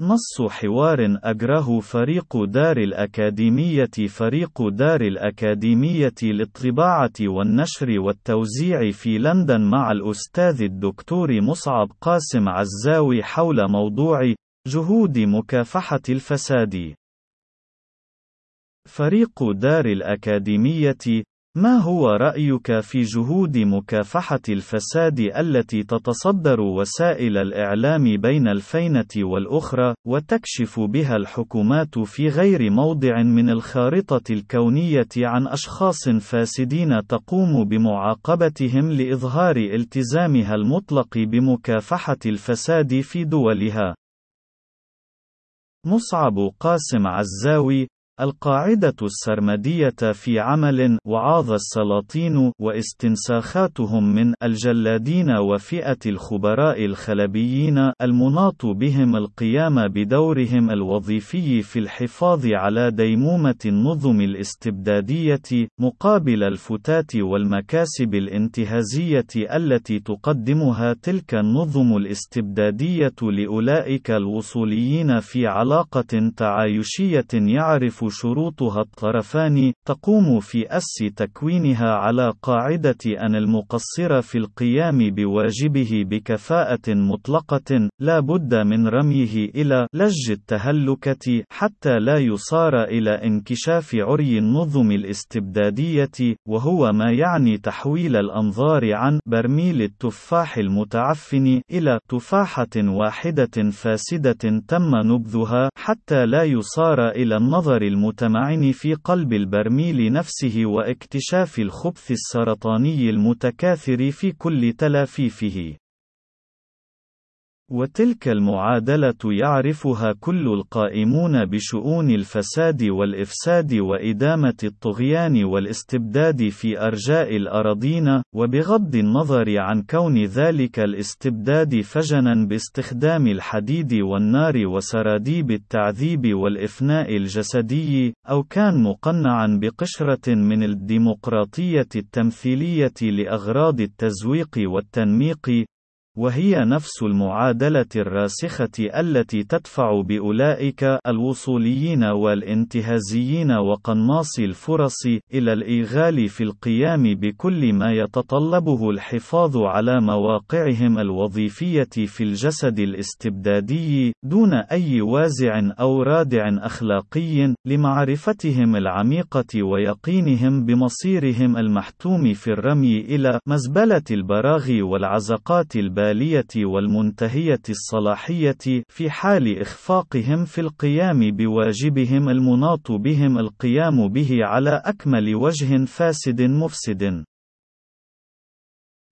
نص حوار أجره فريق دار الأكاديمية فريق دار الأكاديمية للطباعة والنشر والتوزيع في لندن مع الأستاذ الدكتور مصعب قاسم عزاوي حول موضوع جهود مكافحة الفساد. فريق دار الأكاديمية ما هو رأيك في جهود مكافحة الفساد التي تتصدر وسائل الإعلام بين الفينة والأخرى، وتكشف بها الحكومات في غير موضع من الخارطة الكونية عن أشخاص فاسدين تقوم بمعاقبتهم لإظهار التزامها المطلق بمكافحة الفساد في دولها؟ مصعب قاسم عزاوي القاعدة السرمدية في عمل وعاظ السلاطين واستنساخاتهم من الجلادين وفئة الخبراء الخلبيين المناط بهم القيام بدورهم الوظيفي في الحفاظ على ديمومة النظم الاستبدادية مقابل الفتات والمكاسب الانتهازية التي تقدمها تلك النظم الاستبدادية لأولئك الوصوليين في علاقة تعايشية يعرف شروطها الطرفان تقوم في أس تكوينها على قاعدة أن المقصر في القيام بواجبه بكفاءة مطلقة لا بد من رميه إلى لج التهلكة حتى لا يصار إلى انكشاف عري النظم الاستبدادية وهو ما يعني تحويل الأنظار عن برميل التفاح المتعفن إلى تفاحة واحدة فاسدة تم نبذها حتى لا يصار إلى النظر المتمعن في قلب البرميل نفسه واكتشاف الخبث السرطاني المتكاثر في كل تلافيفه. وتلك المعادلة يعرفها كل القائمون بشؤون الفساد والإفساد وإدامة الطغيان والاستبداد في أرجاء الأراضين، وبغض النظر عن كون ذلك الاستبداد فجنا باستخدام الحديد والنار وسراديب التعذيب والإفناء الجسدي، أو كان مقنعا بقشرة من الديمقراطية التمثيلية لأغراض التزويق والتنميق، وهي نفس المعادلة الراسخة التي تدفع بأولئك الوصوليين والانتهازيين وقناص الفرص إلى الإيغال في القيام بكل ما يتطلبه الحفاظ على مواقعهم الوظيفية في الجسد الاستبدادي دون أي وازع أو رادع أخلاقي لمعرفتهم العميقة ويقينهم بمصيرهم المحتوم في الرمي إلى مزبلة البراغي والعزقات البارده الآلية والمنتهية الصلاحية في حال إخفاقهم في القيام بواجبهم المناط بهم القيام به على أكمل وجه فاسد مفسد.